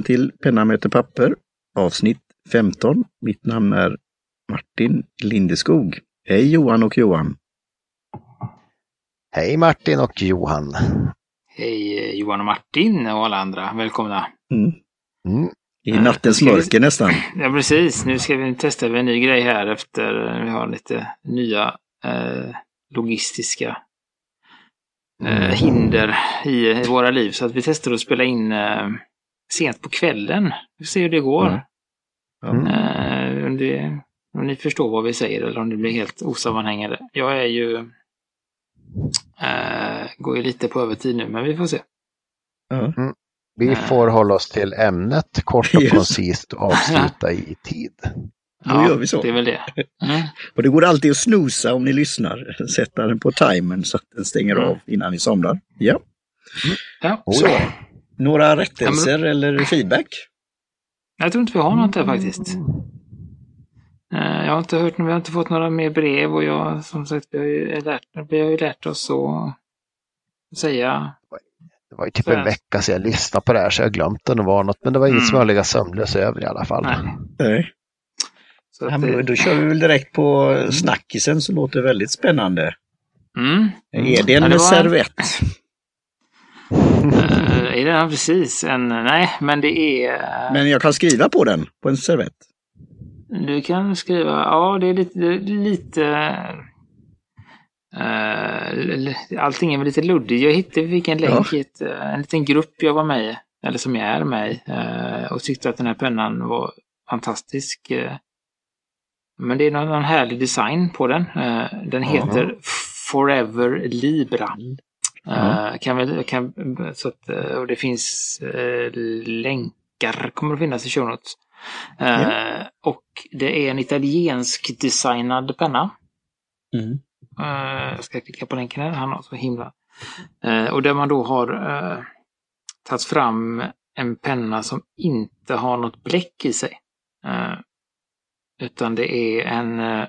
välkommen till Penna möter papper avsnitt 15. Mitt namn är Martin Lindeskog. Hej Johan och Johan! Hej Martin och Johan! Hej Johan och Martin och alla andra. Välkomna! Mm. Mm. I nattens mörker nästan. Ja precis, nu ska vi testa en ny grej här efter vi har lite nya eh, logistiska eh, hinder i, i, våra liv. Så att vi testar att spela in eh, sent på kvällen. Vi får se hur det går. Mm. Eh, om, det, om ni förstår vad vi säger eller om det blir helt osammanhängande. Jag är ju eh, går ju lite på övertid nu, men vi får se. Ja. Vi får hålla oss till ämnet kort och koncist och avsluta i tid. Då gör vi så. Det är väl det. Mm. Och det går alltid att snosa om ni lyssnar. Sätta den på timern så att den stänger Mm. av innan ni somnar. Ja. Ja. Oh, Så. Ja. Några rättelser eller feedback? Jag tror inte vi har något där faktiskt. Eh, Jag har inte hört, vi har inte fått några mer brev och jag, som sagt, vi har ju lärt, vi har ju lärt oss att säga. Det var ju typ en vecka sedan jag lyssnade på det här så jag glömt det var något. Men det var inget Mm. som jag ligga sömnlös över i alla fall. Nej. Nej. Så Ja, att, men det- då kör vi väl direkt på snackisen som låter väldigt spännande. mm. Är det en Ja, det var- servett? Eh, Är det precis en, nej, men det är, Men jag kan skriva på den, på en servett. du kan skriva, ja det är lite, är lite eh, l- allting är väl lite luddigt. Jag hittade, fick en länk i ett, eh, en liten grupp jag var med i, eller som jag är med i, eh, och tyckte att den här pennan var fantastisk. eh. Men det är någon, någon härlig design på den. Eh, Den heter Forever Libra. Eh, kan väl, kan, så att, eh, och det finns eh, länkar, kommer att finnas i show notes. Eh, Ja. Och det är en italiensk designad penna. Mm. Eh, jag ska klicka på länken här, han har så himla. Eh, och där man då har uh, tagit fram en penna som inte har något bläck i sig. Eh, utan det är en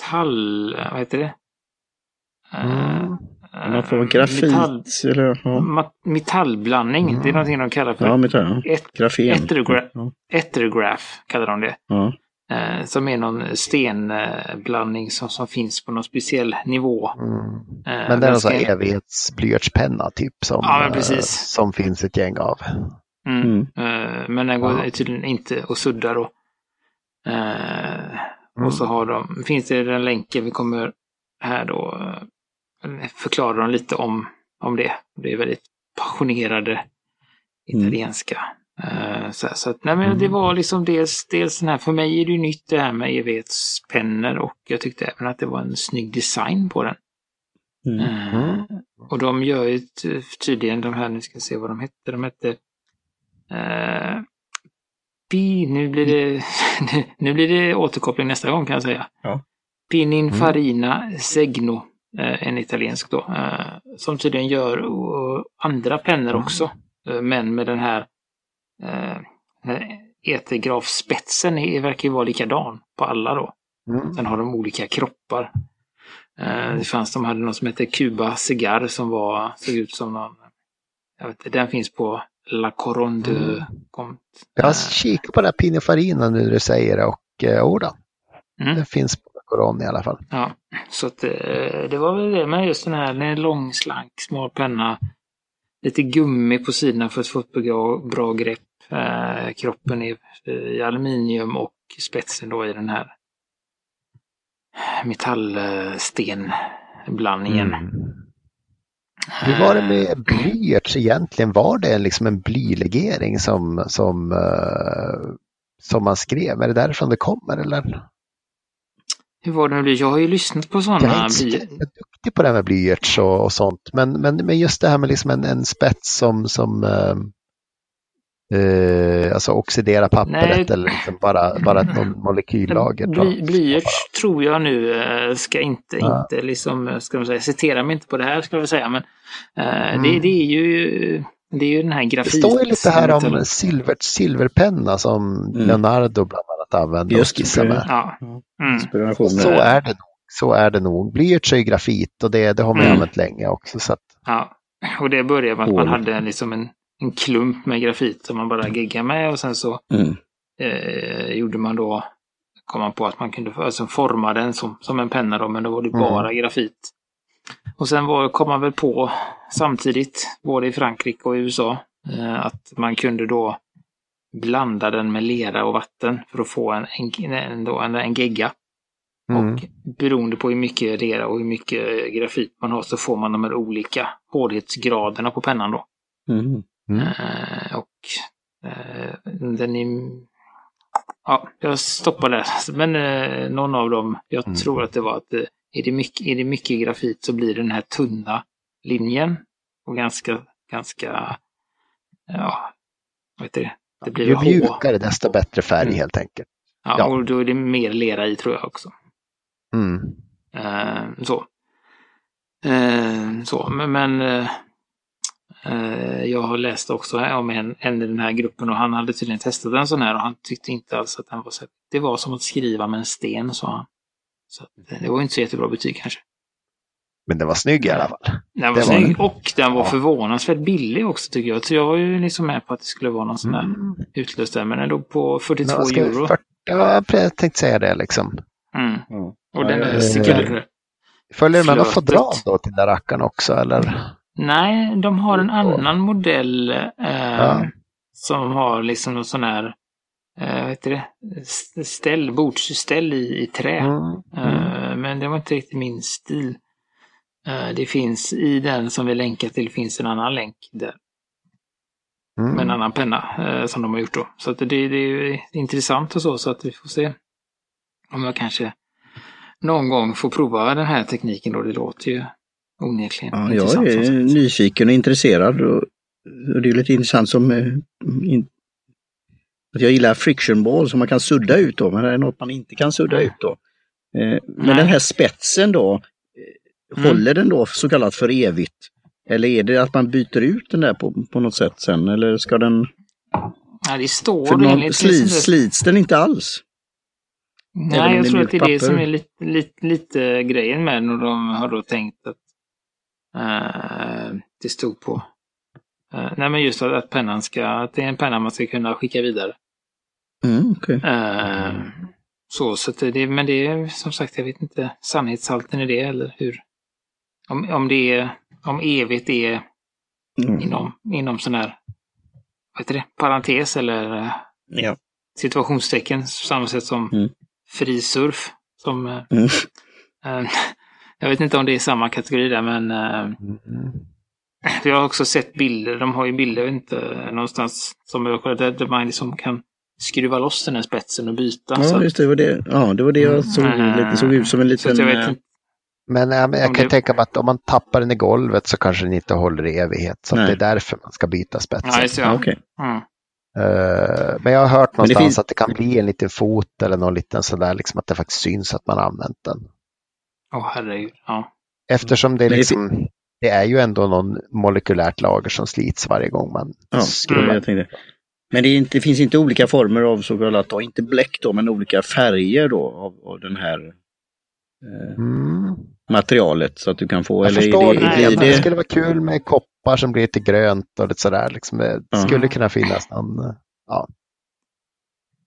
metall, eh, vad heter det? Eh, Mm. eh, Någon form av grafit? Metall, Eller, ja. metallblandning, det är någonting de kallar för ja, metall. Ja. et, Grafen. Etergra- Ja. kallar de det. Ja. Eh, som är någon stenblandning som, som finns på någon speciell nivå. Mm. Eh, Men det är en sån här evighetsblyertspenna typ som, Ja, men eh, precis. som finns ett gäng av. Mm. Mm. Eh, men den går Ja. tydligen inte att sudda då. Eh, Mm. Och så har de, finns det den länken vi kommer här då eh, förklara dem lite om, om det. Det är väldigt passionerade italienska. Eh, så, så att, nej men det var liksom dels, dels den här, för mig är det ju nytt det här med evighetspennor och jag tyckte även att det var en snygg design på den. Mm. Eh, Mm. Och de gör ju ty- tydligen de här, nu ska jag se vad de hette, de hette eh, Pi, nu blir det, nu blir det återkoppling nästa gång kan jag säga. Ja. Pininfarina Segno, eh, en italiensk då, eh, som tydligen gör eh, andra pennor också, eh, men med den här eh, etergrafspetsen är- verkar ju vara likadan på alla då. Mm. Sen har de olika kroppar. Eh, Det fanns, de hade något som hette Cuba Cigar som var, såg ut som någon, jag vet inte, den finns på La Coron de Comte. Jag har kikat på den här Pininfarina nu när du säger det och eh, då, Mm. det finns på Coron i alla fall. Ja, så att eh, det var väl det med just den här, den är lång, slank, smal penna. Lite gummi på sidorna för att få ett bra, bra grepp. Eh, kroppen är eh, i aluminium och spetsen då i den här metallstenblandningen. Mm. Hur var det med blyerts egentligen? Var det liksom en blylegering som, som, eh, som man skrev? Är det därifrån det kommer eller? Hur var det med bly? Jag har ju lyssnat på Jag sådana är inte så duktig på det här med blyerts och, och sånt. Men, men, men just det här med liksom en, en spets som, som eh, eh, alltså oxidera pappret Nej. eller liksom bara, bara ett molekyllager. Bly, blyerts tror jag nu eh, ska inte, Ja. inte liksom, eh, ska man säga, citera mig inte på det här ska vi säga, men eh, Mm. det, det är ju det är ju den här Det grafit... står ju lite här om silver, silverpenna som Mm. Leonardo bland annat använde och Just det, skissade med. Ja. Mm. Inspirationen. Så är det nog. Så är det nog. Blyerts är ju grafit och det, det har man Mm. använt länge också. Så att, ja. Och det började med att man hade liksom en, en klump med grafit som man bara geggar med och sen så Mm. eh, gjorde man då, kom man på att man kunde alltså forma den som, som en penna då, men då var det Mm. bara grafit. Och sen var, kom man väl på samtidigt, både i Frankrike och i USA, eh, att man kunde då blanda den med lera och vatten för att få en, en, en, en gegga. Mm. Och beroende på hur mycket lera och hur mycket grafit man har så får man de här olika hårdhetsgraderna på pennan då. Mm. Mm. Eh, och eh, den är... Ja, jag stoppar där. Men eh, någon av dem, jag Mm. tror att det var att eh, är, det mycket, är det mycket grafit så blir det den här tunna linjen. Och ganska, ganska, ja, vad heter det? Det blir Ju mjukare desto bättre färg Mm. helt enkelt. Ja, ja. och då är det mer lera i tror jag också. Mm. Eh, så. Eh, så, men, men eh, jag har läst också om en, en i den här gruppen och han hade tydligen testat en sån här och han tyckte inte alls att den var så. Det var som att skriva med en sten, sa han. Så eh, det var inte så jättebra betyg kanske. Men den var snygg i alla fall. Den var var snygg och den var Ja. förvånansvärt billig också tycker jag. Så jag var ju liksom med på att det skulle vara någon sån här Mm. utlöst där. Men den låg på 42 Ja, ska vi- euro. 40, ja, jag tänkte säga det liksom. Mm. Ja. Och den Ja, är jag- säkert... Följer det med något fodral då till den rackaren också eller? Nej, de har en annan modell eh, Ja. som har liksom någon sån här eh, heter det? Ställ, bordsställ i, i trä. Mm. Eh, men det var inte riktigt min stil. Eh, det finns i den som vi länkar till finns en annan länk där med en Mm. annan penna eh, som de har gjort då. Så att det, det är intressant och så, så att vi får se om jag kanske någon gång får prova den här tekniken då. Det låter ju onekligen Ja, intressant. jag är nyfiken och intresserad. Och, det är lite intressant som eh, jag gillar friction ball som man kan sudda ut då, men det är något man inte kan sudda ut då. Eh, men Nej. den här spetsen då, eh, Mm. håller den då så kallat för evigt? Eller är det att man byter ut den där på, på något sätt sen? Eller ska den... Ja, det står För någon, enligt slits, den inte alls? Nej, jag tror att det är det som är lite, lite, lite grejen med den och de har då tänkt att eh, det stod på. eh, nej, men just att, att pennan ska, att det är en penna man ska kunna skicka vidare. Mm, okej. Eh, så, så att det, men det är som sagt, jag vet inte sannhetshalten i det eller hur. Om, om det är, om evigt är Mm. inom, inom sån här, vad heter det, parentes eller eh, Ja. situationstecken, samma sätt som Mm. frisurf. Som, eh, Mm. eh, jag vet inte om det är samma kategori där, men Mm. jag har också sett bilder. De har ju bilder, inte, någonstans som jag kollade, där man liksom kan skruva loss den här spetsen och byta. så Ja, att- just det. det var det. Ja, det var det jag såg. Mm. Lite, såg ut som en så liten... jag vet eh, inte. Men, ja, jag Om kan det- tänka mig att om man tappar den i golvet så kanske den inte håller i evighet. Så det är därför man ska byta spetsen. Ja, just det, ja, ja. okej. Mm. Eh, men jag har hört det någonstans finns- att det kan bli en liten fot eller någon liten sådär, liksom att det faktiskt syns att man har använt den. Åh herregud. Ja. Eftersom det, är det liksom, det är ju ändå någon molekylärt lager som slits varje gång man Ja, skruvar. mm. jag tänkte. Men det, inte, det finns inte olika former av så kallat, då, inte bläck då, men olika färger då av, av den här eh, Mm. materialet så att du kan få, Jag eller förstår det. det, det, det det, skulle vara kul med koppar som blir lite grönt och lite sådär. Liksom. Det Ja. skulle kunna finnas någon. Ja.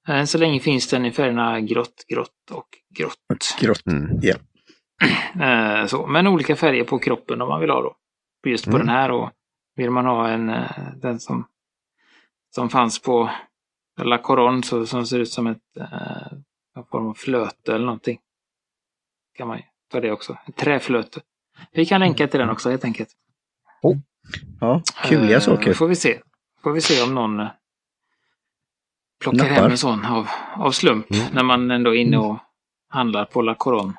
Än så länge finns den i färgerna grått, grått och grått. grått? Mm. Eh, så. Men olika färger på kroppen om man vill ha då. Just på Mm. den här och vill man ha en, eh, den som, som fanns på La Coron så, som ser ut som ett eh, en form av flöte eller någonting. Kan man ta det också. Ett träflöte. Vi kan länka till den också helt enkelt. Ja, kuliga Eh, saker. Får vi se. Får vi se om någon eh, plockar Nappar. hem en sån av, av slump Mm. när man ändå är inne och handlar på La Coron.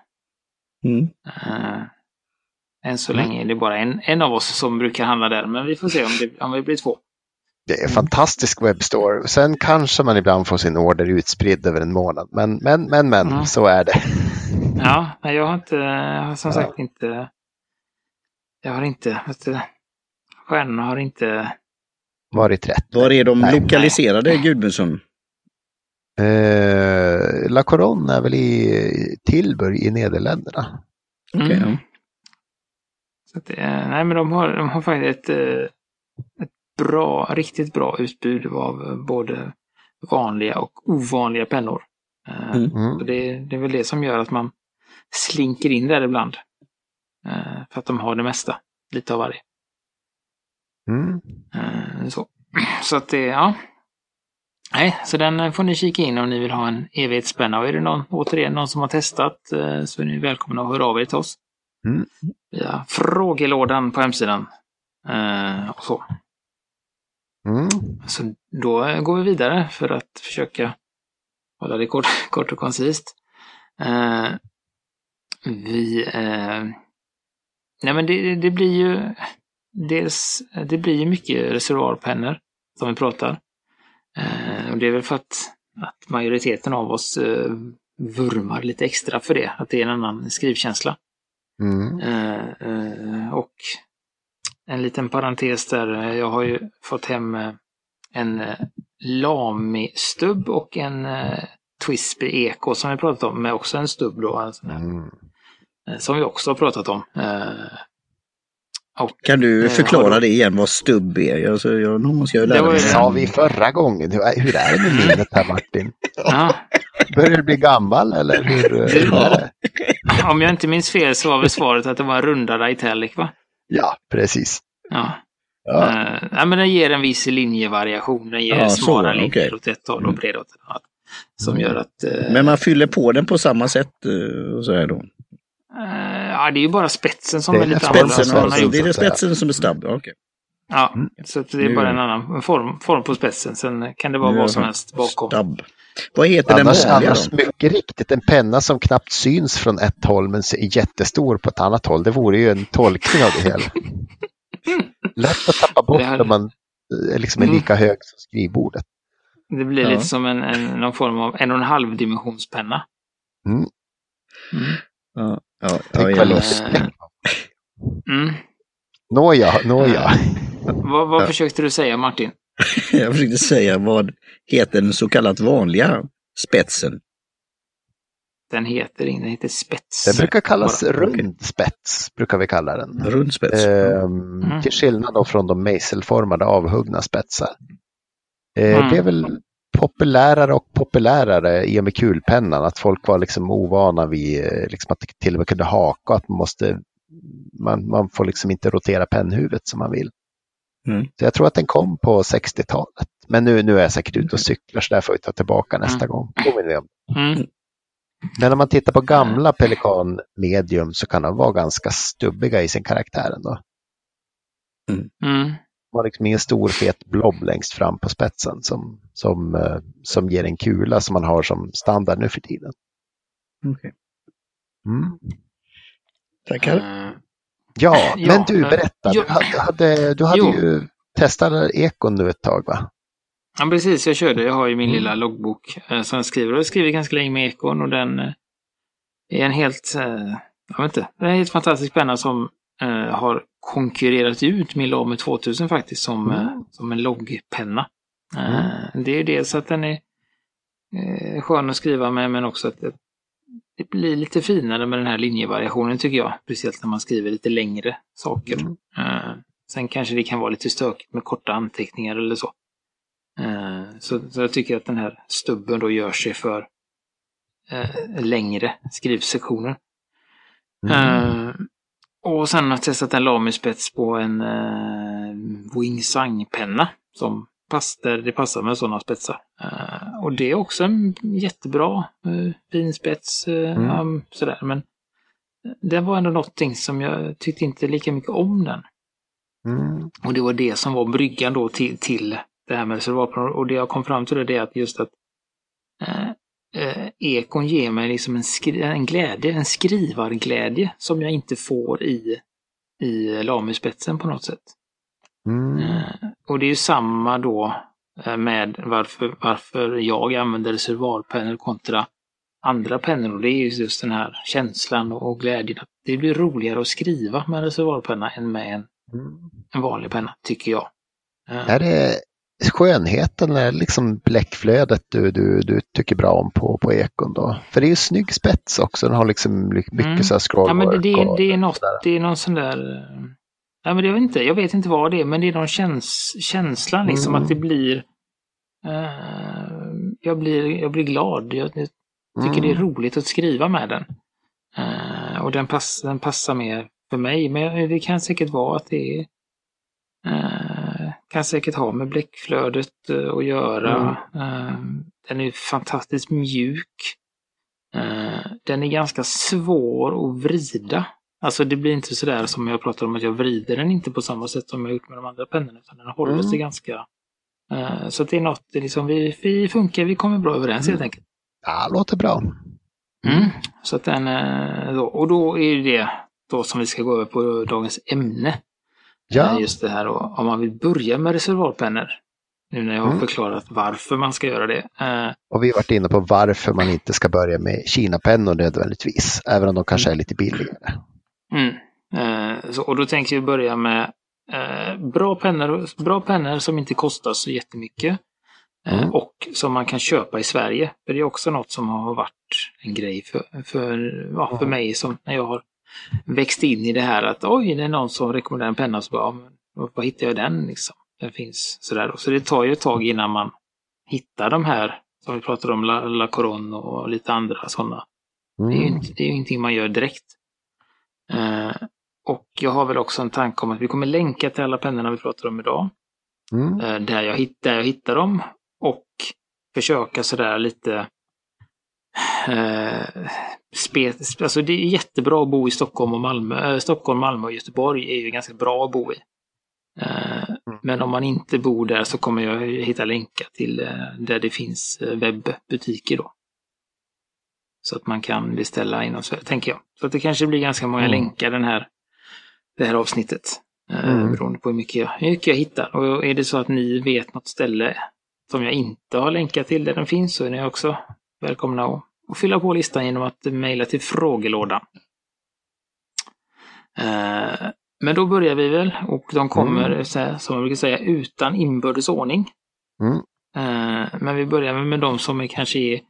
Mm. Uh, än så Mm. länge är det bara en, en av oss som brukar handla där, men vi får se om det, om det blir två. Det är en fantastisk webbstore. Sen kanske man ibland får sin order utspridd över en månad. Men, men, men, men Mm. så är det. Ja, nej, jag har inte, jag har som Ja. sagt inte, jag har inte, vet du, stjärnorna har inte, Varit rätt. Var är de Nej. lokaliserade, Gudmundsson? Eh, La Coron är väl i Tilburg i Nederländerna. Mm. ja. så att, nej men de har, de har faktiskt ett, eh, ett bra, riktigt bra utbud av både vanliga och ovanliga pennor. Eh, Mm. Mm. så det, det är väl det som gör att man slinker in där ibland. Eh, För att de har det mesta, lite av varje. Mm. Eh, Så, så att det, ja. Nej, så den får ni kika in om ni vill ha en evighetsspänna. Och är det någon, återigen någon som har testat eh, så är ni välkomna att höra av er till oss. Mm. Via frågelådan på hemsidan. Eh, och så. Mm. så då går vi vidare för att försöka hålla det kort, kort och koncist. Eh, vi... Eh, nej men det, det blir ju... Dels, det blir ju mycket reservoarpennor som vi pratar. Eh, och det är väl för att, att majoriteten av oss eh, vurmar lite extra för det, att det är en annan skrivkänsla. Mm. Eh, eh, och en liten parentes där, jag har ju fått hem eh, en eh, Lami-stubb och en eh, Twisby Eko som vi pratat om, med också en stubb då, alltså, Mm. som vi också har pratat om. Och, Kan du förklara du- det igen vad stubb är? Alltså, jag, nu måste jag Det lära var mig. Det sa vi förra gången. Hur, är det med minnet här Martin? ja, Börjar du bli gammal eller hur, hur det? om jag inte minns fel så var väl svaret att det var en rundad italic va? Ja, precis. Ja. Ja. Eh, ja, men den ger en viss linjevariation. Den ger Ja, så, smala linjer okej. åt ett håll och breda åt ett annat. Som gör att... eh, Men man fyller på den på samma sätt och så här då. ja, det är ju bara spetsen som Det är är lite spetsen, annorlunda. alltså, det är det spetsen som är stubb? Okej. Ja, Mm. så det är bara en annan form, form på spetsen. Sen kan det vara Nu vad som helst bakom. Stubb. Vad heter Annars, den vanliga annars då? mycket riktigt en penna som knappt syns från ett håll men är jättestor på ett annat håll. Det vore ju en tolkning av det hela. Lätt att tappa bort här- när man eh, liksom är Mm. lika hög som skrivbordet. Det blir Ja. lite som en, en, någon form av en och en halv dimensionspenna. Mm. Mm. Ja, ja, ja, Tänk vad. Mm. Nåja, nåja. Vad, vad Ja. försökte du säga Martin? Jag försökte säga vad heter den så kallat vanliga spetsen? Den heter, den heter spets. Den brukar kallas Bara. rundspets, brukar vi kalla den. Rundspets? Ehm, Mm. Till skillnad då från de mejselformade avhuggna spetsar. Eh, Mm. Det är väl populärare och populärare i och med kulpennan. Att folk var liksom ovana vid eh, liksom att det till och med kunde haka. Att man, måste, man, man får liksom inte rotera pennhuvudet som man vill. Mm. Så jag tror att den kom på 60-talet. Men nu, nu är jag säkert ute och cyklar så där får vi ta tillbaka nästa Mm. gång. Jag om. Mm. Men om man tittar på gamla Pelikan Medium så kan de vara ganska stubbiga i sin karaktär ändå. Mm. De har liksom ingen stor fet blob längst fram på spetsen som, som, eh, som ger en kula som man har som standard nu för tiden. Okej. Mm. Tackar. Eh, Ja, Ja, men du berätta. Jo. Du hade, hade, du hade Jo. ju testat ekon nu ett tag va? Ja, precis. Jag körde. Jag har ju min Mm. lilla loggbok eh, som jag skriver. Och jag skriver ganska länge med ekon och den eh, är en helt, eh, jag vet inte, det är en helt fantastisk penna som eh, har konkurrerat ut min Lamy 2000 faktiskt som, eh, Mm. som en loggpenna. Eh, Det är ju dels att den är eh, skön att skriva med men också att det, blir lite finare med den här linjevariationen tycker jag. Speciellt när man skriver lite längre saker. Mm. Eh, sen kanske det kan vara lite stökigt med korta anteckningar eller så. Eh, så, så jag tycker att den här stubben då gör sig för eh, längre skrivsektioner. Mm. Och sen har jag testat en Lamy-spets på en eh, Wingsang-penna som pass, där det passar med sådana spetsar. Eh, och det är också en jättebra eh, fin spets. Eh, Mm. um, sådär. Men det var ändå någonting som jag tyckte inte lika mycket om den. Mm. Och det var det som var bryggan då till, till det här med reservatplan. Och det jag kom fram till det är att just att ekon ger mig liksom en, skri- en glädje, en skrivarglädje som jag inte får i, i Lamy-spetsen på något sätt. Mm. Eh, och det är ju samma då eh, med varför, varför jag använder reservoarpennor kontra andra pennor. Och det är ju just den här känslan och, glädjen. Det blir roligare att skriva med en reservoarpenna än med en, Mm. en vanlig penna, tycker jag. Eh, Är det skönheten eller liksom bläckflödet du, du, du tycker bra om på, på ekon då? För det är ju snygg spets också. Den har liksom mycket Mm. så här Ja, men det, scrollwork det, det, är något, det är någon sån där... Nej, men jag vet inte, jag vet inte vad det är, men det är någon käns känslan liksom Mm. att det blir... eh, jag, blir jag blir glad. Jag, jag tycker det är roligt att skriva med den. Eh, och den, pass, den passar mer för mig, men det kan säkert vara att det är... eh, kan säkert ha med bläckflödet att göra. Eh, den är fantastiskt mjuk. Den är ganska svår att vrida. Alltså det blir inte sådär som jag pratar om att jag vrider den inte på samma sätt som jag gjort med de andra pennorna. Utan den håller Mm. sig ganska... eh, så det är något, det är liksom, vi, vi funkar, vi kommer bra överens helt enkelt. Ja, låter bra. Mm. Så att den, eh, då, och då är det då som vi ska gå över på dagens ämne. Ja, Eh, Just det här då, om man vill börja med reservoarpennor. Nu när jag har Mm. förklarat varför man ska göra det. Och vi har varit inne på varför man inte ska börja med Kina-pennor nödvändigtvis, även om de kanske är lite billigare. Mm. Eh, så, och då tänker vi börja med eh, bra, pennor, bra pennor som inte kostar så jättemycket. Eh, Mm. Och som man kan köpa i Sverige. För det är också något som har varit en grej för, för, ja, för Mm. mig som när jag har växt in i det här att oj, det är någon som rekommenderar en penna så bara, ja, men, var hittar jag den liksom? Den finns sådär. Så det tar ju ett tag innan man hittar de här som vi pratade om, La, La Coron och lite andra sådana. Det är ju Mm. inte, det är ingenting man gör direkt. Eh, och jag har väl också en tanke om att vi kommer länka till alla pennorna vi pratar om idag. Mm. Eh, där, jag hitt, där jag hittar dem. Och försöka sådär lite eh, spe, alltså det är jättebra att bo i Stockholm och Malmö. Eh, Stockholm, Malmö och Göteborg är ju ganska bra att bo i. Eh, men om man inte bor där så kommer jag hitta länkar till eh, där det finns webbutiker då. Så att man kan beställa inom Sverige, tänker jag. Så att det kanske blir ganska många Mm. länkar den här, det här avsnittet. Eh, Mm. Beroende på hur mycket, jag, hur mycket jag hittar. Och är det så att ni vet något ställe som jag inte har länkat till där den finns så är ni också välkomna att, att fylla på listan genom att mejla till frågelådan. Eh, men då börjar vi väl och de kommer, Mm. så här, som jag brukar säga, utan inbördes ordning. Mm. Eh, men vi börjar med, de som är kanske är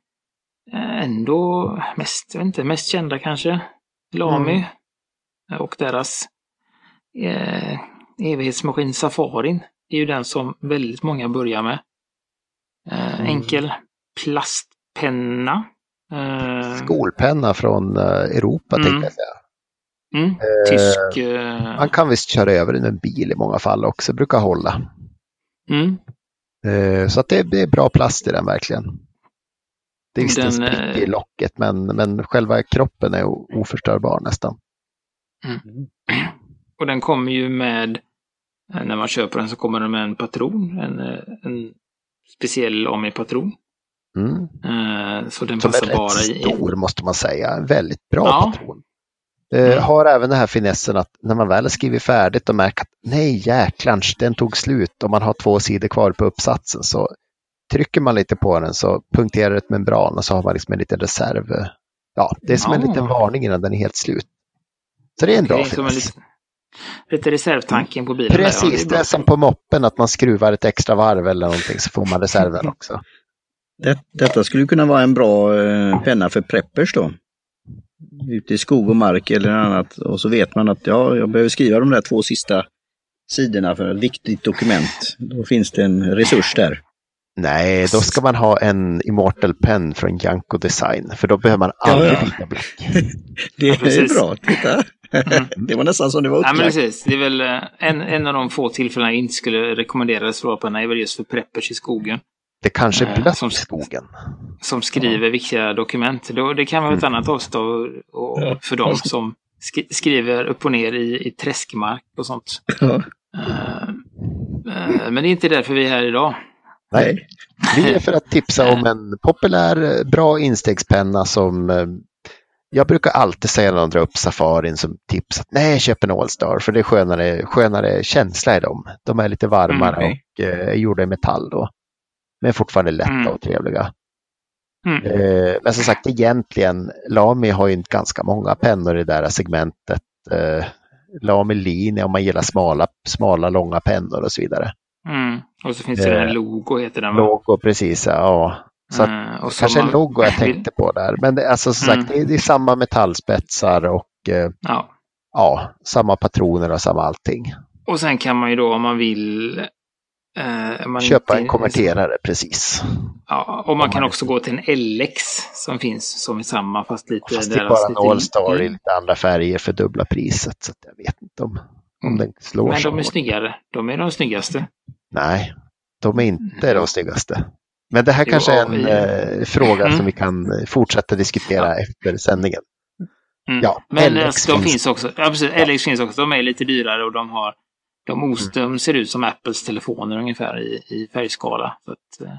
ändå mest, jag vet inte, mest kända kanske. Lamy Mm. eh, och deras eh, evighetsmaskin Safarin är ju den som väldigt många börjar med. Eh, Mm. Enkel plastpenna. Eh, Skolpenna från eh, Europa Mm. tänkte jag säga. mm, Eh, tysk. Eh, Man kan visst köra över den med en bil i många fall också, brukar hålla. mm, Eh, Så att det, det är bra plast i den verkligen. Det är visst en sprick i eh, locket men, men själva kroppen är oförstörbar nästan. och den kommer ju med, eh, när man köper den så kommer den med en patron. En, eh, en speciell Ami-patron. Mm. Så den Som är passar rätt bara i... stor måste man säga. En väldigt bra Ja. patron. Eh, Mm. Har även den här finessen att när man väl har skrivit färdigt och märker att nej jäklarns, den tog slut och man har två sidor kvar på uppsatsen så trycker man lite på den så punkterar ett membran och så har man liksom en liten reserv. Ja, det är som en liten varning innan den är helt slut. Så det är en bra finess. lite reservtanken på bilen. där, ja, Precis, är det är som på moppen att man skruvar ett extra varv eller någonting så får man reserven också. Det, detta skulle kunna vara en bra eh, penna för preppers då. Ute i skog och mark eller annat. Och så vet man att ja, jag behöver skriva de där två sista sidorna för ett viktigt dokument. Då finns det en resurs där. Nej, då ska man ha en Immortal Pen från Janko Design för då behöver man aldrig Ja, ja. byta bläck. Det Ja, är precis. bra, titta! det var nästan som det var Ja, men upplagt. precis. Det är väl eh, en, en av de få tillfällen jag inte skulle rekommendera reservoarpenna är väl just för preppers i skogen. Det kanske är Eh, blött som- skogen. Som skriver viktiga dokument. Då, det kan vara ett annat avsnitt Ja. för de som sk skriver upp och ner i, i träskmark och sånt. Ja, Eh, eh, men det är inte därför vi är här idag. Nej. Vi är för att tipsa om en populär, bra instegspenna som eh, jag brukar alltid säga när de drar upp Safarin som tips att nej, köp en Allstar för det är skönare, skönare känsla i dem. De är lite varmare Mm, och eh, är gjorda i metall då. Men fortfarande lätta Mm. och trevliga. Mm. Eh, men som sagt, egentligen, Lamy har ju ganska många pennor i det här segmentet. Eh, Lamy Linje om man gillar smala, smala, långa pennor och så vidare. Mm. Och så finns det här Eh, Logo heter den va? Logo, precis. Ja. Så Eh, och så kanske en man- logo jag tänkte på där. Men det, alltså, som Mm. sagt, det, är, det är samma metallspetsar och eh, Ja. ja, samma patroner och samma allting. Och sen kan man ju då om man vill eh, man Köpa inte- en konverterare, precis. Ja, och man kan också gå till en LX som finns som är samma fast lite... Fast det är bara en All-Star i Mm. lite andra färger för dubbla priset. Så jag vet inte om, om den slår Men de är snyggare. De är de snyggaste. Nej, de är inte de snyggaste. Men det här Jo, kanske är en eh, fråga Mm. som vi kan eh, fortsätta diskutera efter sändningen. Mm. Ja, Men LX alltså, de finns. finns också. Ja, precis. LX finns också. De är lite dyrare och de har de, os, Mm. de ser ut som Apples telefoner ungefär i, i färgskala. Så att, eh,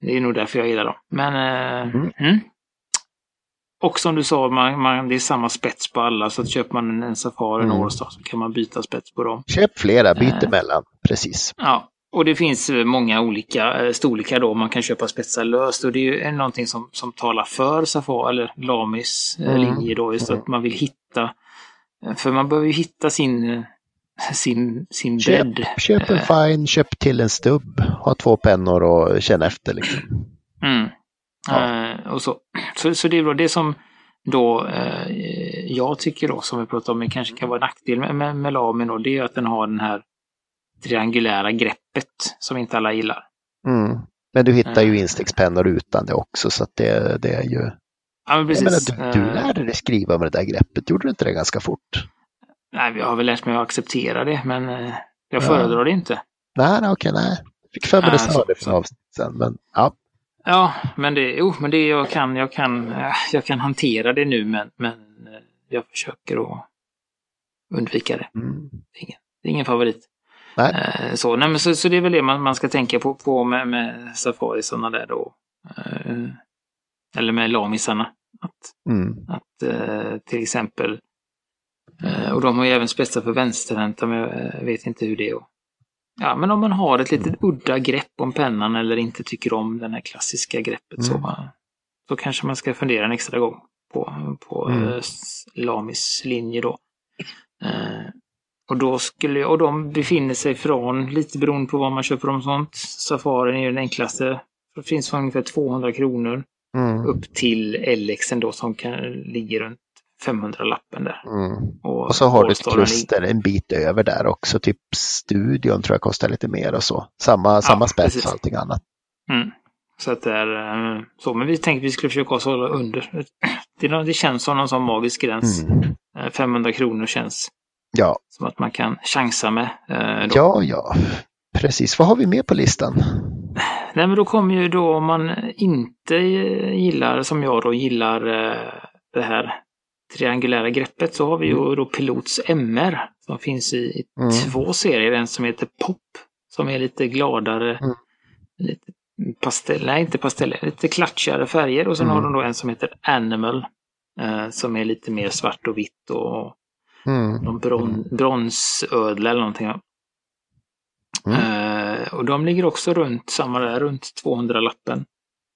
det är nog därför jag gillar dem. Men eh, Mm. mm. Och som du sa, man, man, det är samma spets på alla. Så att köper man en, en Safari, en Mm. Allstar, så kan man byta spets på dem. Köp flera, byt Eh. emellan. Precis. Ja, och det finns eh, många olika eh, storlekar då. Man kan köpa spetsar löst och det är ju en- någonting som, som talar för Safari eller Lamis eh, Mm. linje då. Just att man vill hitta, eh, för man behöver ju hitta sin, eh, sin, sin Köp, bredd. köp en Eh, fine, köp till en stubb. Ha två pennor och känn efter. Liksom. Mm. Ja. Eh, och så. Så, så det är då det som då eh, jag tycker då, som vi pratade om, det kanske kan vara en nackdel med, med, med Lamin då, det är att den har den här triangulära greppet som inte alla gillar. Mm. Men du hittar ju Eh. instickspennor utan det också. Så att det, det är ju... Ja, men Jag precis. menar, du, du Eh, lärde dig skriva med det där greppet. Gjorde du inte det ganska fort? Nej, jag har väl lärt mig att acceptera det, men jag Ja. föredrar det inte. Nej, nej, okej, nej. Fick för mig det sa det för avsnitt sedan. Men ja, Ja, men det, jo, men det jag kan, jag kan, eh, jag kan hantera det nu, men, men eh, jag försöker att undvika det. mm. Är ingen favorit. Nej. Eh, Så, nej, men så, så det är väl det man, man ska tänka på, på med, med safarisarna där då. Eller med lamisarna. Att, Mm. att till exempel, och de har ju även spetsar för vänsterhänta, men jag vet inte hur det är. Ja, men om man har ett litet udda grepp om pennan eller inte tycker om den här klassiska greppet så, Mm. eh, så kanske man ska fundera en extra gång på, på Mm. eh, Lamis linje då. Eh, och då skulle och de befinner sig från, lite beroende på vad man köper om sånt, Safarin är ju den enklaste. Det finns för ungefär 200 kronor Mm. upp till LXen då som kan, ligger runt 500-lappen där. Mm. Och, Och så har du ett kluster en bit över där också. Typ studion tror jag kostar lite mer och så. Samma, samma spets och allting annat. Mm. Så att det är eh, så, men vi tänkte att vi skulle försöka oss hålla under. Det, det känns som någon sån magisk gräns. Mm. Eh, 500 kronor känns Ja, som att man kan chansa med. eh, Då. ja, ja. Precis. Vad har vi med på listan? Nej, men då kommer ju då om man inte eh, gillar, som jag då gillar eh, det här triangulära greppet, så har vi ju då Pilots MR som finns i, i Mm. två serier. En som heter Pop, som är lite gladare, Mm. lite pastell, nej inte pastell, lite klatschigare färger. Och sen Mm. har de då en som heter Animal, eh, som är lite mer svart och vitt och Mm. någon bron, bronsödla eller någonting. Mm. Eh, och de ligger också runt samma där, runt 200-lappen.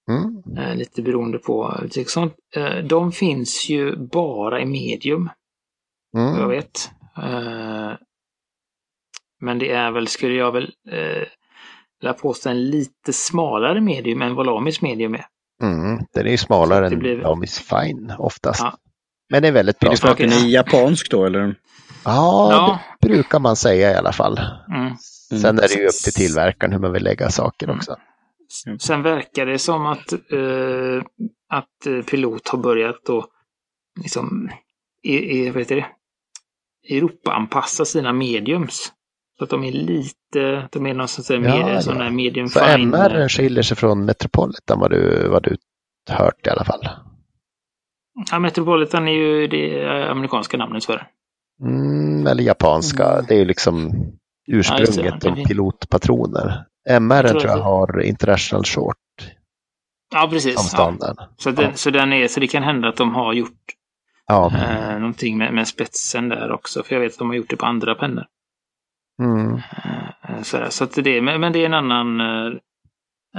Mm. Eh, lite beroende på. Eh, de finns ju bara i medium, vad jag Mm. vet. Eh, men det är väl, skulle jag väl eh, vilja påstå, en lite smalare medium än vad Lamis medium är. Mm. Den är ju smalare det än blir- Lamis Fine oftast. Ja. Men det är väldigt Är bra. det är japansk då eller? Ja, Ja. det brukar man säga i alla fall. Mm. Sen är det ju upp till tillverkaren hur man vill lägga saker också. Mm. Sen verkar det som att, eh, att eh, Pilot har börjat då liksom, i, i, vad heter det? Europa-anpassa sina mediums. Så att de är lite, de är någon sån där, Ja, med, ja. medium Så fine. MR skiljer sig från Metropolitan vad du, vad du hört i alla fall. Ja, Metropolitan är ju det amerikanska namnet för den. Mm, eller japanska. Mm. Det är ju liksom ursprunget Ja, det. pilotpatroner. MR tror tror jag har International Short Ja, precis. Ja. Så, den, Ja. så, den är, så det kan hända att de har gjort Ja. eh, någonting med, med spetsen där också. För jag vet att de har gjort det på andra pennor. Mm. Eh, sådär. Så att det, men, men det är en annan... Eh,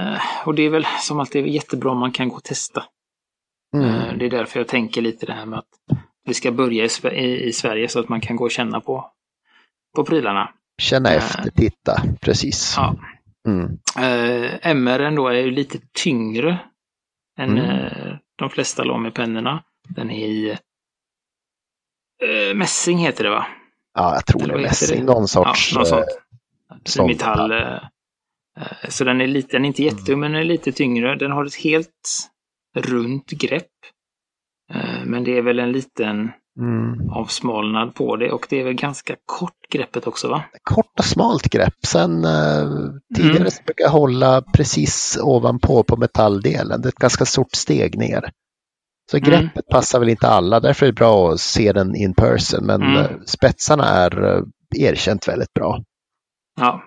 eh, och det är väl som alltid jättebra om man kan gå och testa. Eh, Mm. det är därför jag tänker lite det här med att vi ska börja i, i, i Sverige så att man kan gå och känna på, på prylarna. Känna Eh. efter, titta, precis. Ja. Mm. Eh, MR då är ju lite tyngre än Mm. eh, de flesta Lamy-pennorna. Den är i eh, mässing heter det va? Ja, jag tror Eller det är mässing. Någon sorts... ja, något sånt. eh, sån Metall. eh, eh, Så den är, lite, den är inte jättetung, men den är lite tyngre. Den har ett helt runt grepp. Men det är väl en liten Mm. avsmalnad på det och det är väl ganska kort greppet också va? Kort och smalt grepp. Sen eh, tidigare Mm. så brukar jag hålla precis ovanpå på metalldelen. Det är ett ganska stort steg ner. Så Mm. greppet passar väl inte alla. Därför är det bra att se den in person. Men Mm. eh, spetsarna är eh, erkänt väldigt bra. Ja,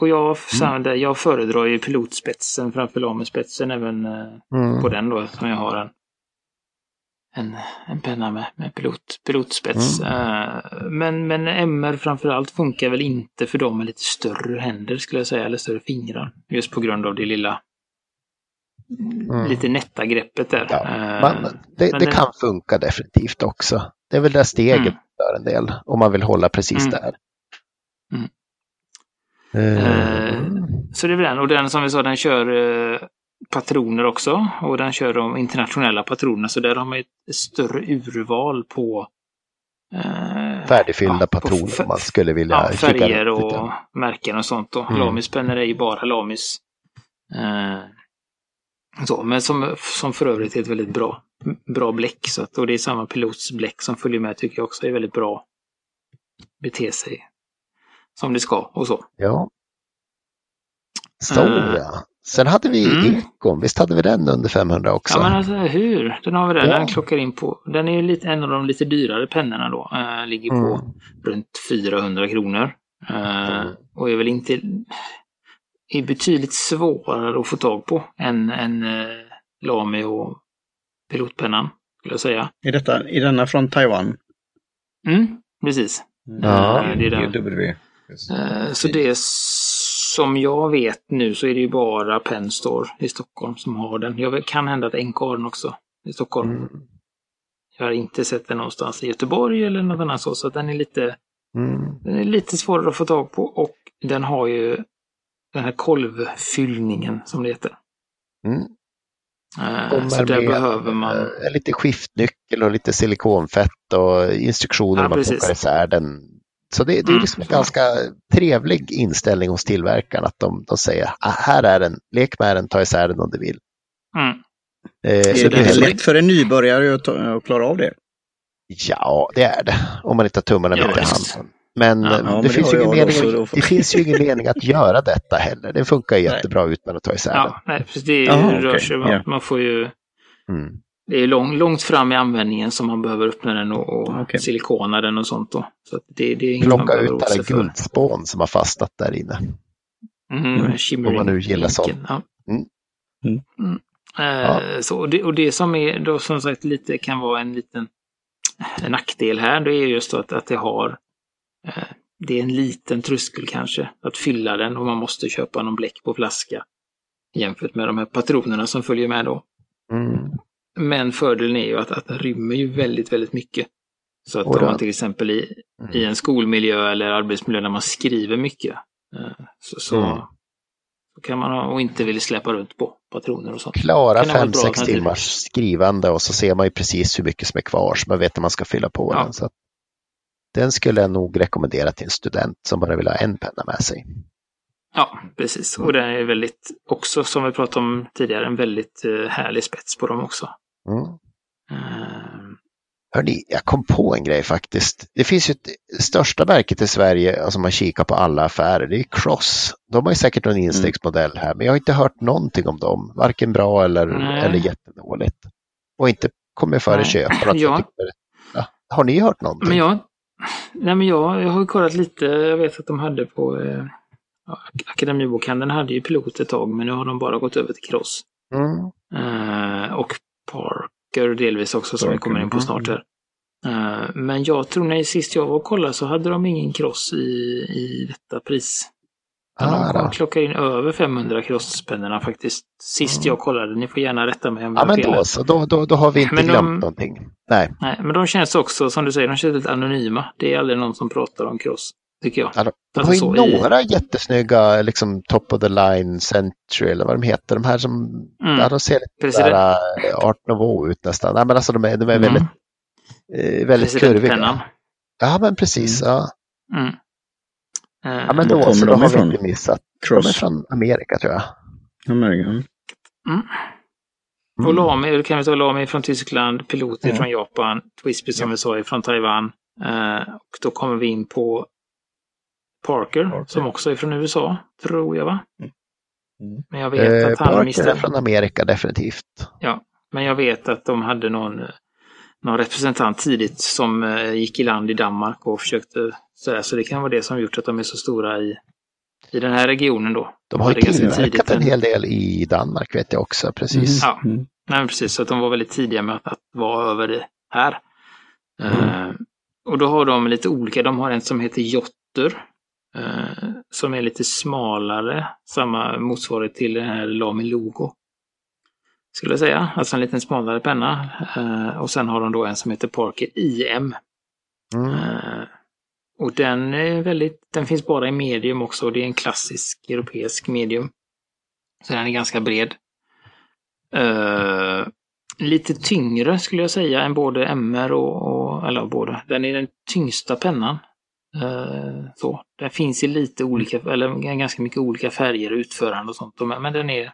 och jag, mm. jag föredrar ju pilotspetsen framför lamespetsen även eh, Mm. på den då som jag har en, en, en penna med, med pilot, pilotspets. Eh, men, men MR framförallt funkar väl inte för dem med lite större händer skulle jag säga, eller större fingrar. Just på grund av det lilla Mm. lite nätta greppet där. Ja, Eh, Men det, det det- kan funka definitivt också. Det är väl det steget Mm. för en del. Om man vill hålla precis Mm. där. Mm. Eh, Eh, Så det är väl den. Och den som vi sa, den kör eh, patroner också. Och den kör de internationella patronerna. Så där har man ett större urval på eh, färdigfyllda ja, patroner om man skulle vilja ja, färger och lite. märken och sånt. Då. Mm. Lamispennor är ju bara Lamis. Eh, så, men som, som för övrigt är ett väldigt bra, bra bläck. Så att, och det är samma pilotsbläck som följer med tycker jag också är väldigt bra. Bete sig som det ska och så. Ja. Eh. ja. Sen hade vi Mm. Ekon, visst hade vi den under 500 också? Ja men alltså hur? Den har vi där. Ja. Den klockar in på. Den är ju lite, en av de lite dyrare pennorna då. Eh, ligger på Mm. runt 400 kronor. Eh, Mm. Och är väl inte... Är betydligt svårare att få tag på än, än eh, Lamy och pilotpennan. Skulle jag säga. Är, detta, är denna från Taiwan? Mm, precis. Ja. Det är den. Eh, Så det som jag vet nu så är det ju bara Penstore i Stockholm som har den. Jag kan hända att NK har den också i Stockholm. Mm. Jag har inte sett den någonstans i Göteborg eller något annat så, den är lite, Mm. den är lite svårare att få tag på och den har ju den här kolvfyllningen som det heter. Mm. Eh, Så där behöver man... eh, lite skiftnyckel och lite silikonfett och instruktioner Ja, man precis. plockar isär den. Så det, det är Mm. liksom en ganska trevlig inställning hos tillverkaren att de, de säger ah, här är den, lek med den, ta isär den om du vill. Mm. Eh, så Är det det är heller- lätt för en nybörjare att, ta, att klara av det? Ja, det är det. Om man inte har tummarna Ja, mitt i visst. handen. Men, Ja, eh, ja, men det, det finns ingen mening, det finns ju ingen mening att göra detta heller. Det funkar jättebra utan att ta isär Ja, nej, precis. Det Jaha, rör okej. sig Ja. att man får ju... den. Mm. Det är lång, långt fram i användningen som man behöver öppna den och, och Okej. silikona den och sånt då. Så att det, det är inget Plocka ut alla guldspån som har fastnat där inne. Mm, Mm. Om man nu gillar sånt. Ja. Mm. Mm. Mm. Eh, Så, och, det, och det som är då som sagt lite kan vara en liten en nackdel här, det är just då att, att det har eh, det är en liten tröskel kanske att fylla den och man måste köpa någon bläck på flaska jämfört med de här patronerna som följer med då. Mm. Men fördelen är ju att, att den rymmer ju väldigt, väldigt mycket. Så att om man till exempel i, Mm. i en skolmiljö eller arbetsmiljö där man skriver mycket eh, så, så, Mm. kan man och inte vill släppa runt på patroner och sånt. Klara Kan det vara ett bra 5-6 alternativ? timmars skrivande och så ser man ju precis hur mycket som är kvar så man vet när man ska fylla på Ja. den. Så den skulle jag nog rekommendera till en student som bara vill ha en penna med sig. Ja, precis. Och den är väldigt, också som vi pratade om tidigare, en väldigt eh, härlig spets på dem också. Mm. Eh, Hörrni, jag kom på en grej faktiskt. Det finns ju ett största verket i Sverige alltså man kikar på alla affärer, det är Cross. De har ju säkert någon instegsmodell här, men jag har inte hört någonting om dem. Varken bra eller, Nej. eller jättedåligt. Och inte kommit före att Ja. Ja. Har ni hört någonting? Men jag, nej men jag, jag har kollat lite. Jag vet att de hade på eh, Akademibokhandeln hade ju pilot ett tag, men nu har de bara gått över till Cross. Mm. Eh, och Parker delvis också som vi Parker, kommer in på mm. snart här. Eh, men jag tror när sist jag var och kollade så hade de ingen Cross i, i detta pris. Ah, de klockar in över 500 crosspennorna faktiskt. Sist jag kollade, ni får gärna rätta mig om Ja, jag har men då så. Då, då, då har vi inte Men de- glömt någonting. Nej, Nej, men de känns också, som du säger, de känns lite anonyma. Det är aldrig någon som pratar om cross, tycker jag. Ja, de, de Alltså har så ju i- några jättesnygga liksom, top of the line century eller vad de heter. De här som Mm. ja, de ser lite där, uh, art nouveau ut nästan. Nej, men alltså de är, de är Mm. väldigt, eh, väldigt kurviga. Presidentpennan. Ja, men precis. Mm. Ja. Mm. Eh, ja, men då, kommer så de då har vi ifrån? inte missat. De är Cross. från Amerika tror jag. Amerika. mm. Mm. Och Lami, det kan vi ta Lami från Tyskland, Pilot Ja. från Japan, Twisby som vi sa är från Taiwan. Eh, och då kommer vi in på Parker, Parker. som också är från USA, tror jag va? Mm. Men jag vet Eh, att han Parker är från Amerika definitivt. Men jag vet att de hade någon, eh, någon representant tidigt som eh, gick i land i Danmark och försökte sådär, så det kan vara det som gjort att de är så stora i, i den här regionen då. De har ju tillverkat tidigt en hel del i Danmark vet jag också. Precis. Ja. Mm. Nej, men precis. Så att de var väldigt tidiga med att, att vara över det här. Mm. Eh, och då har de lite olika. De har en som heter Jotter. Eh, som är lite smalare. Samma motsvarighet till den här Lami Logo. Skulle jag säga. Alltså en liten smalare penna. Eh, och sen har de då en som heter Parker IM. Mm. Eh, och den är väldigt, den finns bara i medium också. Och det är en klassisk europeisk medium. Så den är ganska bred. Eh, lite tyngre skulle jag säga än både MR och, och eller både. Den är den tyngsta pennan. Eh, så. Den finns i lite olika, eller ganska mycket olika färger och utförande och sånt. Men men den är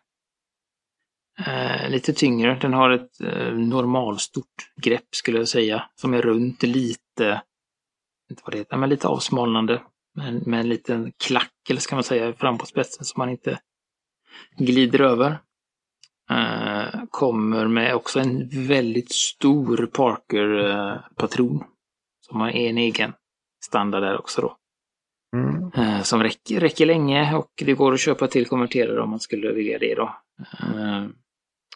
eh, lite tyngre. Den har ett eh, normalstort grepp skulle jag säga. Som är runt lite, inte vad det heter, men lite avsmalnande. Med, med en liten klack, eller ska man säga, fram på spetsen så man inte glider över. Kommer med också en väldigt stor Parker-patron. som har en egen standard där också då. Mm. Eh, som räcker, räcker länge och det går att köpa till konverterare om man skulle vilja det då. Eh,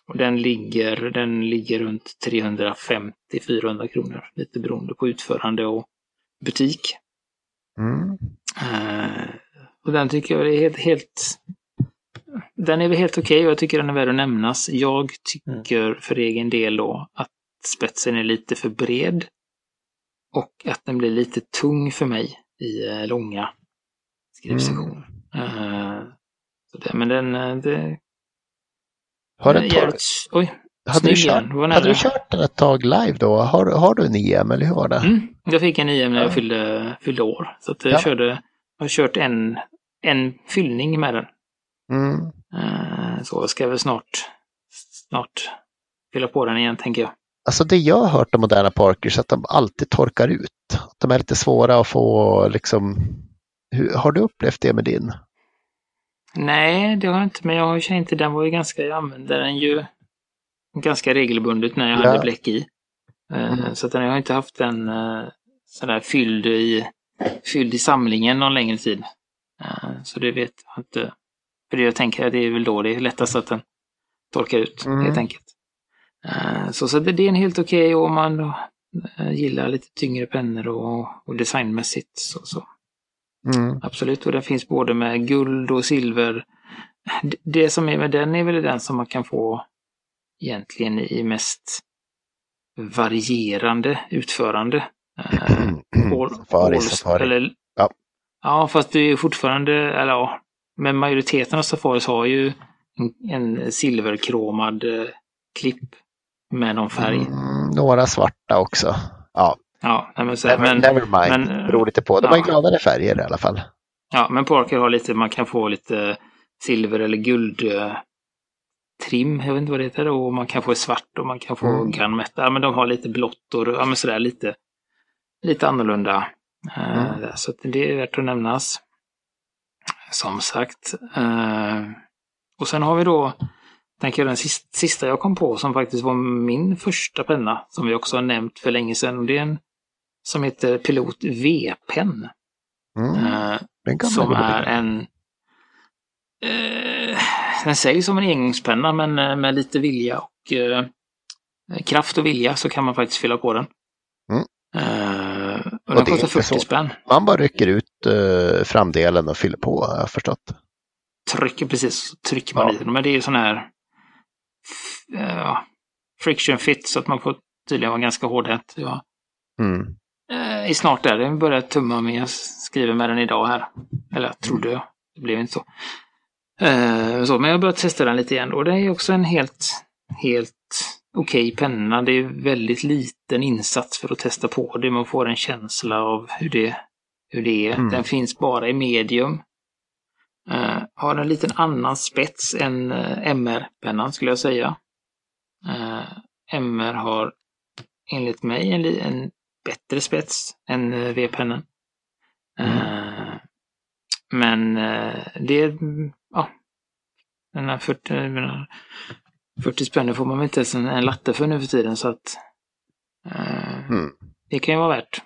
och den ligger, den ligger runt 350-400 kronor. Lite beroende på utförande och butik. Mm. Eh, och den tycker jag är helt, helt den är väl helt okej och jag tycker den är värd att nämnas. Jag tycker för egen del då att spetsen är lite för bred. Och att den blir lite tung för mig i eh, långa skrivsessioner. Eh, så det, men den... eh, Det, Har den jävligt, oj, hade, du kört... hade du kört den ett tag live då? Har, har du en IM eller hur var det? Mm, jag fick en IM när jag Ja. fyllde, fyllde år. Så jag, Ja. körde, har kört en, en fyllning med den. Mm. Eh, Så jag ska väl snart, snart fylla på den igen tänker jag. Alltså det jag har hört om moderna Parkers är att de alltid torkar ut. Att de är lite svåra att få liksom. Hur, har du upplevt det med din? Nej, det har jag inte, men jag har ju inte, den var ju ganska, jag använde den ju ganska regelbundet när jag Ja. hade bläck i. Mm. Så att jag har inte haft den eh, sådär fylld i, fylld i samlingen någon längre tid. Eh, Så det vet jag inte. För det jag tänker att det är väl då det är lättast att den torkar ut Mm. helt enkelt. Eh, Så, så det, är en helt okej om man eh, gillar lite tyngre pennor och, och designmässigt. Så, så. Mm. Absolut, och den finns både med guld och silver. Det som är med den är väl den som man kan få egentligen i mest varierande utförande. Eh, all- Safari, all- safari. Eller, Ja. ja, fast det är fortfarande, eller ja, men majoriteten av safaris har ju en, en silverkromad eh, klipp med någon färg. Mm, några svarta också. Ja, Ja, men, så, never, men, never mind. men, Beror lite på. De ja. har gladare färger i alla fall. Ja, men Parker har lite, man kan få lite silver eller guld eh, trim, jag vet inte vad det heter, och man kan få svart och man kan få Mm. gunmetal. Ja, men de har lite blått och ja, men sådär lite, lite annorlunda. Eh, Mm. där, Så att det är värt att nämnas. Som sagt. Eh, och sen har vi då, tänker den sista, jag kom på som faktiskt var min första penna, som vi också har nämnt för länge sedan. Och det är en som heter Pilot V-pen. Mm. Eh, som är en... Eh, den säljs som en engångspenna men eh, med lite vilja och eh, kraft och vilja så kan man faktiskt fylla på den. Mm. Eh, och Och den kostar inte 40 så. spänn. Man bara rycker ut uh, framdelen och fyller på, har jag förstått. Trycker precis, trycker man Ja. i den. Men det är ju sån här f- eh, friction fit så att man får tydligen vara ganska hårdhänt. Ja. Mm. Eh, är snart där. Jag börjar tumma med. Jag skriver med den idag här. Eller trodde jag. Det blev inte så. Eh, så men jag börjat testa den lite igen. Och det är också en helt, helt okej okay penna. Det är väldigt liten insats för att testa på det. Man får en känsla av hur det, hur det är. Mm. Den finns bara i medium. Uh, har en liten annan spets än eh, MR-pennan skulle jag säga. Uh, MR har enligt mig en, en bättre spets än uh, V-pennan. Mm. men det är, ja, den här 40, 40 spänn får man väl inte ens en, en latte för nu för tiden så att mm. det kan ju vara värt.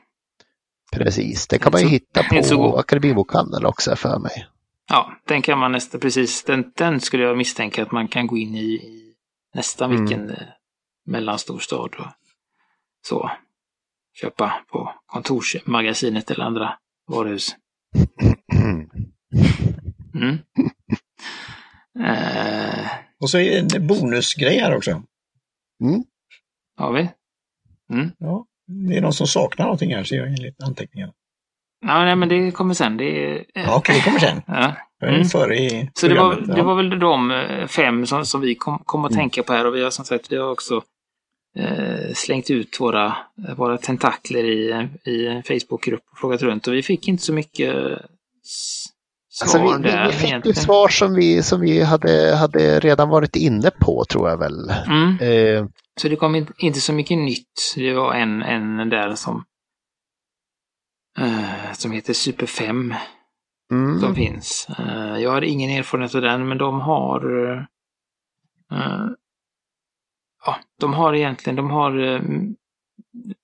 Precis, det kan man ju hitta på Akademibokhandeln också för mig. Ja, den kan man nästan, precis, den, den skulle jag misstänka att man kan gå in i nästan mm. vilken mm. mellanstor stad och så. Köpa på kontorsmagasinet eller andra varuhus. Mm. eh. Och så är det bonusgrej här också. Mm. Har vi? Mm. Ja, det är någon som saknar någonting här, ser jag enligt anteckningarna. Ja, nej, men det kommer sen. Det är... Ja, okej, det kommer sen. Ja. Mm. Före i Så det var, ja. det var väl de eh, fem som, som vi kom, kom att mm. tänka på här och vi har som sagt vi har också eh, slängt ut våra, våra tentakler i, i en Facebookgrupp och frågat runt och vi fick inte så mycket svar alltså vi, där. Vi fick egentligen. ju svar som vi, som vi hade, hade redan varit inne på tror jag väl. Mm. Eh. Så det kom inte, inte så mycket nytt. Det var en, en där som Eh, som heter Super 5. Mm. Som finns. Eh, jag har ingen erfarenhet av den, men de har eh, Ja, de har egentligen, de har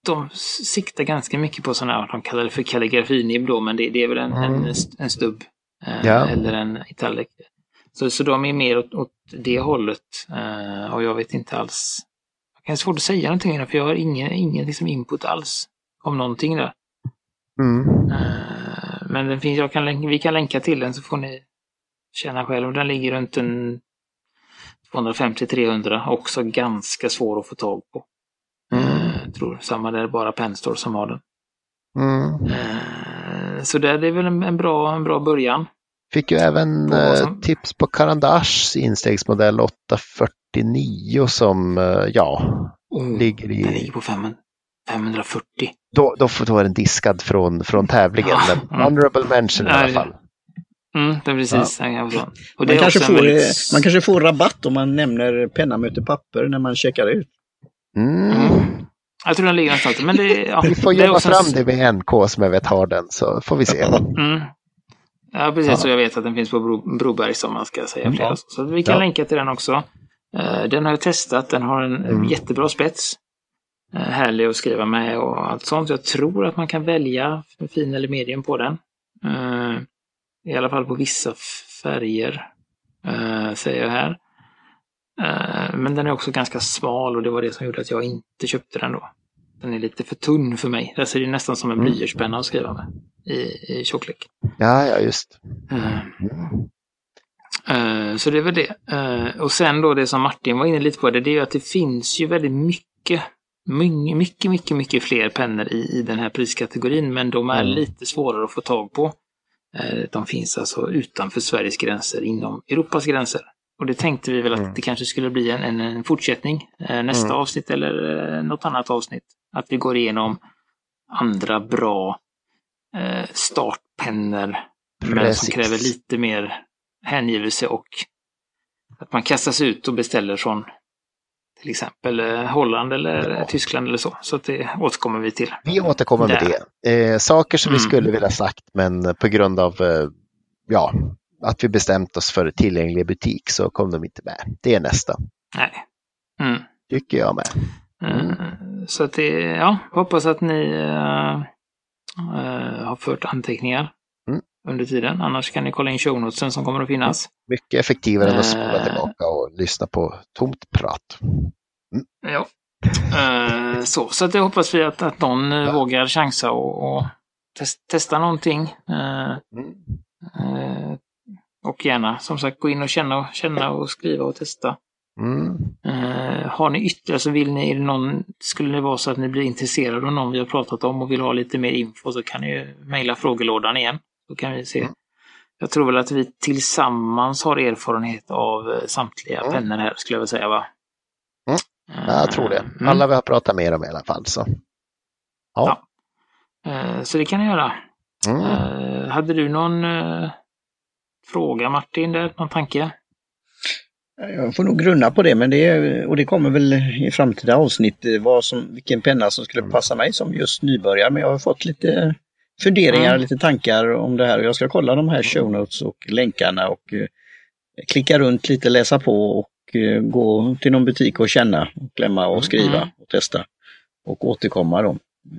de siktar ganska mycket på sådana här, de kallar det för kalligrafinib då, men det, det är väl en, mm. en, en stubb. Ja. Eller en italic. Så, så de är mer åt, åt det hållet. och jag vet inte alls. Det är svårt att säga någonting för jag har ingen, ingen liksom input alls om någonting där. Mm. Eh, men den finns, jag kan, vi kan länka till den så får ni känna själv. Den ligger runt en 250-300, också ganska svår att få tag på. Mm. Jag eh, tror samma där, bara Penstore som har den. Mm. Eh, så det, är väl en, en, bra, en bra början. Fick ju även som... tips på Karandashs instegsmodell 849 som, ja, oh, ligger i... Den ligger på 540. Då, då, då var den diskad från, från tävlingen, ja, men mm. honorable mention i alla fall. Mm, det är precis. Ja. Och det man, kanske får, väldigt... man kanske får rabatt om man nämner penna möter papper när man checkar ut. Mm. Mm. Jag tror den ligger någonstans. Men det, ja, vi får jobba fram det med NK som jag vet har den, så får vi se. Mm. Ja, precis. Ja. Så jag vet att den finns på Bro, Broberg som man ska säga. Flera. Så vi kan ja. länka till den också. Uh, den har jag testat. Den har en mm. jättebra spets. Eh, härlig att skriva med och allt sånt. Jag tror att man kan välja fin eller medium på den. Eh, I alla fall på vissa färger, eh, säger jag här. Men den är också ganska smal och det var det som gjorde att jag inte köpte den då. Den är lite för tunn för mig. Ser det nästan som en mm. blyertspenna att skriva med i, i tjocklek. Ja, ja, just. Så det är väl det. Och sen då det som Martin var inne lite på, det, det är ju att det finns ju väldigt mycket mycket, mycket, mycket fler pennor i, i den här priskategorin, men de är mm. lite svårare att få tag på. Eh, de finns alltså utanför Sveriges gränser, inom Europas gränser. Och det tänkte vi väl att mm. det kanske skulle bli en, en, en fortsättning eh, nästa mm. avsnitt eller eh, något annat avsnitt. Att vi går igenom andra bra startpennor, men som kräver lite mer hängivelse och att man kastas ut och beställer från till exempel eh, Holland eller ja. Tyskland eller så. Så det återkommer vi till. Vi återkommer med det. Eh, saker som mm. vi skulle vilja sagt men på grund av eh, ja, att vi bestämt oss för tillgänglig butik så kom de inte med. Det är nästa. Nej. Mm. Tycker jag med. Mm. Så att det, ja, hoppas att ni uh, har fört anteckningar. Under tiden. Annars kan ni kolla in shownotesen som kommer att finnas. Mycket effektivare än att spola tillbaka och lyssna på tomt prat. Mm. Ja. Uh, så, så det hoppas vi att, att någon ja. vågar chansa och, och test, testa någonting. Uh, uh, och gärna som sagt gå in och känna, känna och skriva och testa. Mm. har ni ytterligare, så vill ni, är det någon, skulle det vara så att ni blir intresserade av någon vi har pratat om och vill ha lite mer info så kan ni ju mejla frågelådan igen. Så kan vi se. Mm. Jag tror väl att vi tillsammans har erfarenhet av samtliga mm. pennor här skulle jag vilja säga va? Mm. jag tror det. Mm. Alla vi har pratat med dem i alla fall. Så. Ja. Eh, Så det kan ni göra. Mm. Eh, Hade du någon eh, fråga Martin, där, någon tanke? Jag får nog grunna på det, men det, och det kommer väl i framtida avsnitt eh, vad som, vilken penna som skulle passa mig som just nybörjare. Men jag har fått lite funderingar, Mm. lite tankar om det här jag ska kolla de här show notes och länkarna och eh, klicka runt lite, läsa på och eh, gå till någon butik och känna, och klämma och skriva Mm. och testa och återkomma då.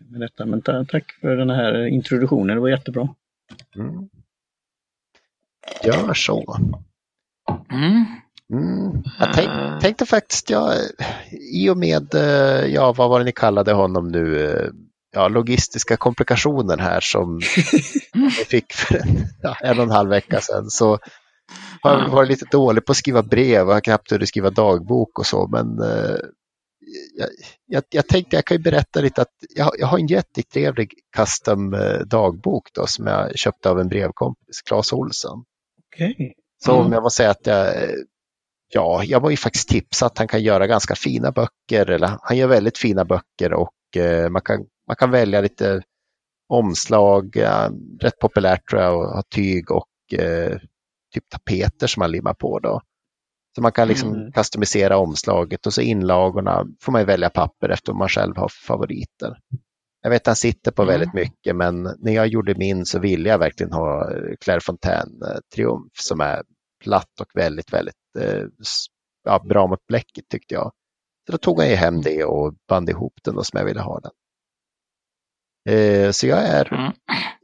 Med detta. Men ta, tack för den här introduktionen, det var jättebra. Mm. Gör så. Mm. Mm. Jag tänk, tänkte faktiskt, jag, i och med, eh, ja vad var det ni kallade honom nu, eh, ja, logistiska komplikationer här som jag fick för en, ja, en och en halv vecka sedan så har jag varit lite dålig på att skriva brev och har knappt hunnit skriva dagbok och så men eh, jag, jag, jag tänkte jag kan ju berätta lite att jag, jag har en jättetrevlig custom eh, dagbok då som jag köpte av en brevkompis, Claes Olsson. Så Mm. om jag måste säga att jag, ja, jag var ju faktiskt tipsad att han kan göra ganska fina böcker, eller han gör väldigt fina böcker och eh, man, kan, man kan välja lite omslag, rätt populärt tror jag, och ha tyg och eh, typ tapeter som man limmar på då. Så man kan liksom Mm. customisera omslaget och så inlagorna får man ju välja papper efter om man själv har favoriter. Jag vet att han sitter på Mm. väldigt mycket men när jag gjorde min så ville jag verkligen ha eh, Claire Fontaine eh, Triumph som är platt och väldigt, väldigt eh, ja, bra mot bläcket tyckte jag. Så då tog jag ju hem det och band ihop den då som jag ville ha den. Eh, så jag är Mm.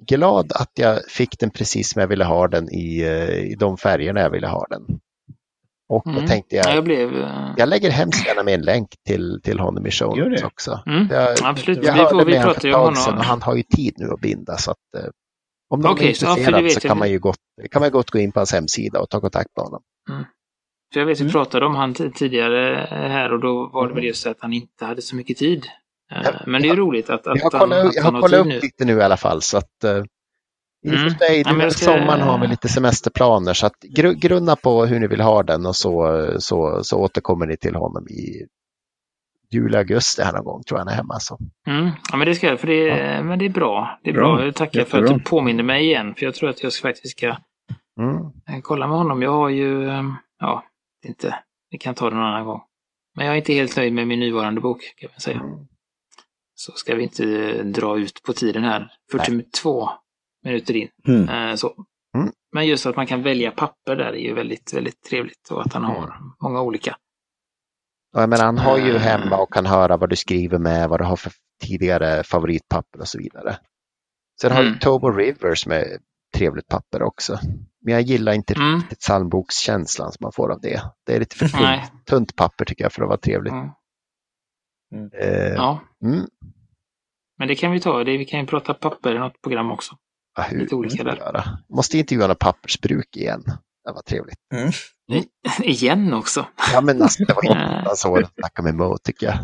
glad att jag fick den precis som jag ville ha den i, eh, i de färgerna jag ville ha den. Och då Mm. tänkte Ja, jag, jag blev... eh, jag lägger hemskt gärna med en länk till, till honom i show Gör det. notes också. Mm. Jag, Absolut, jag vi, hörde får, vi med honom pratar för ju ett om tag sedan honom. och han har ju tid nu att binda. Så att, om någon Okej, är så- intresserad så jag. kan man ju gott, kan man gott gå in på hans hemsida och ta kontakt med honom. För jag vet vi Mm. pratade om han tidigare här och då var det väl just att han inte hade så mycket tid. Eh, Ja, Men det är roligt att, att Jag har han, kollat, att jag han har kollat upp nu. lite nu i alla fall. Så att, I och Mm. för sig, Ja, men nu jag ska- sommaren har vi lite semesterplaner så att gru, grunna på hur ni vill ha den och så, så, så återkommer ni till honom i juli, augusti här någon gång tror jag han är hemma. Så. Mm. Ja, men det ska jag, för det, är- men det är bra. Det är bra. Bra. Jag tackar för att Jättebra. du påminner mig igen, för jag tror att jag faktiskt ska Mm. eh, kolla med honom. Jag har ju, eh, ja, inte, vi kan ta det någon annan gång. Men jag är inte helt nöjd med min nuvarande bok, kan jag säga. Mm. Så ska vi inte eh, dra ut på tiden här. 42 minuter in. Mm. Eh, så. Mm. Men just att man kan välja papper där är ju väldigt, väldigt trevligt och att han har många olika. Ja, menar, han har ju Mm. hemma och kan höra vad du skriver med, vad du har för tidigare favoritpapper och så vidare. Sen har du Mm. Tobo Rivers med trevligt papper också. Men jag gillar inte Mm. riktigt psalmbokskänslan som man får av det. Det är lite för tunt, tunt papper tycker jag för att vara trevligt. Mm. Eh, Ja, mm. men det kan vi ta. Det, vi kan ju prata papper i något program också. Ja, hur, Lite olika där. göra? Måste intervjua några pappersbruk igen. Det var trevligt. Igen också. Ja, men alltså, det var inte så att snacka med Mo tycker jag.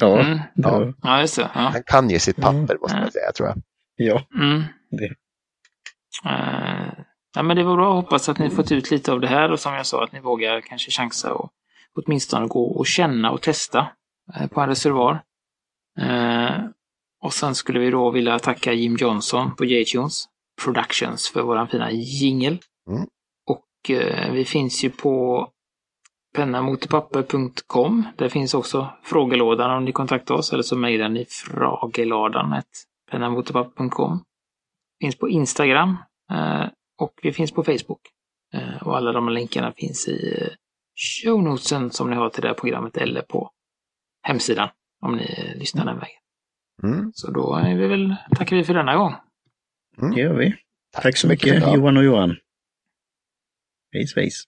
Ja, Mm. ja. Ja, just det. Ja. Han kan ju sitt papper Mm. måste man säga, tror jag. ja. Mm. Det. Eh, ja, men det var bra. Hoppas att ni fått ut lite av det här och som jag sa att ni vågar kanske chansa och åtminstone gå och känna och testa på en reservoar. Eh, och sen skulle vi då vilja tacka Jim Johnson på J-Tunes Productions för våran fina jingel. Mm. Och eh, vi finns ju på pennamotpapper.com. Där finns också frågelådan om ni kontaktar oss eller så mejlar ni frageladan pennamotpapper.com. Finns på Instagram eh, och vi finns på Facebook. Eh, och alla de länkarna finns i eh, shownotesen som ni har till det här programmet eller på hemsidan om ni lyssnar den vägen. Mm. Så då är vi väl, tackar vi för denna gång. det gör vi. Tack så för mycket. Johan och Johan. Hej svejs.